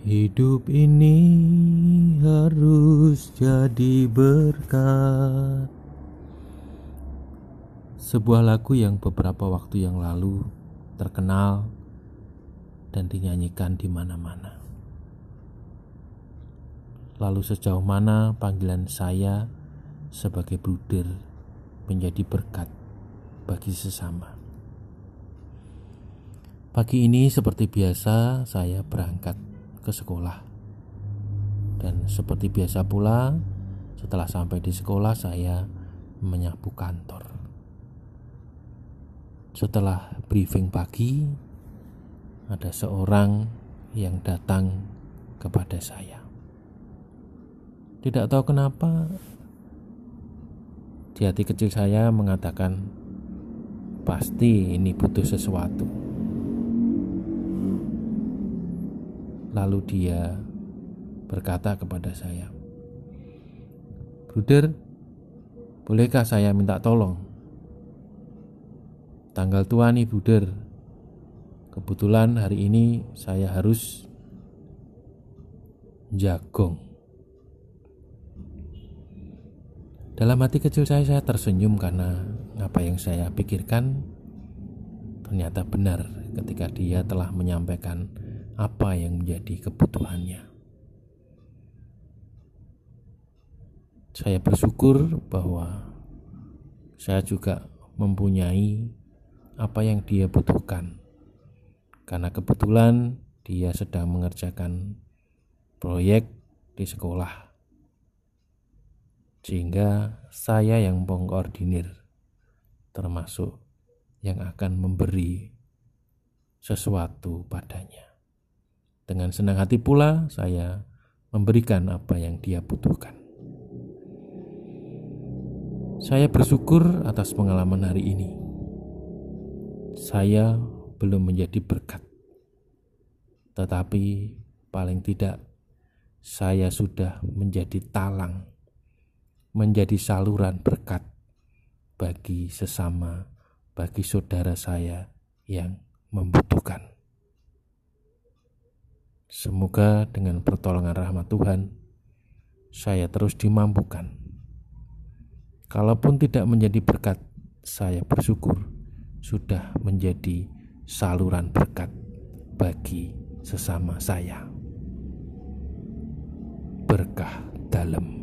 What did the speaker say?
Hidup ini harus jadi berkat. Sebuah lagu yang beberapa waktu yang lalu terkenal dan dinyanyikan di mana-mana. Lalu sejauh mana panggilan saya sebagai bruder menjadi berkat bagi sesama. Pagi ini seperti biasa saya berangkat ke sekolah. Dan seperti biasa pula, setelah sampai di sekolah saya menyapu kantor. Setelah briefing pagi, ada seorang yang datang kepada saya. Tidak tahu kenapa di hati kecil saya mengatakan pasti ini butuh sesuatu. Lalu dia berkata kepada saya, "Bruder, bolehkah saya minta tolong? Tanggal tua nih, Bruder. Kebetulan hari ini saya harus jagong." Dalam hati kecil saya, saya tersenyum karena apa yang saya pikirkan ternyata benar ketika dia telah menyampaikan apa yang menjadi kebutuhannya. Saya bersyukur bahwa saya juga mempunyai apa yang dia butuhkan, karena kebetulan dia sedang mengerjakan proyek di sekolah, sehingga saya yang mengkoordinir, termasuk yang akan memberi sesuatu padanya. Dengan senang hati pula saya memberikan apa yang dia butuhkan. Saya bersyukur atas pengalaman hari ini. Saya belum menjadi berkat, tetapi paling tidak saya sudah menjadi talang, menjadi saluran berkat bagi sesama, bagi saudara saya yang membutuhkan. Semoga dengan pertolongan rahmat Tuhan, saya terus dimampukan. Kalaupun tidak menjadi berkat, saya bersyukur sudah menjadi saluran berkat bagi sesama saya. Berkah dalam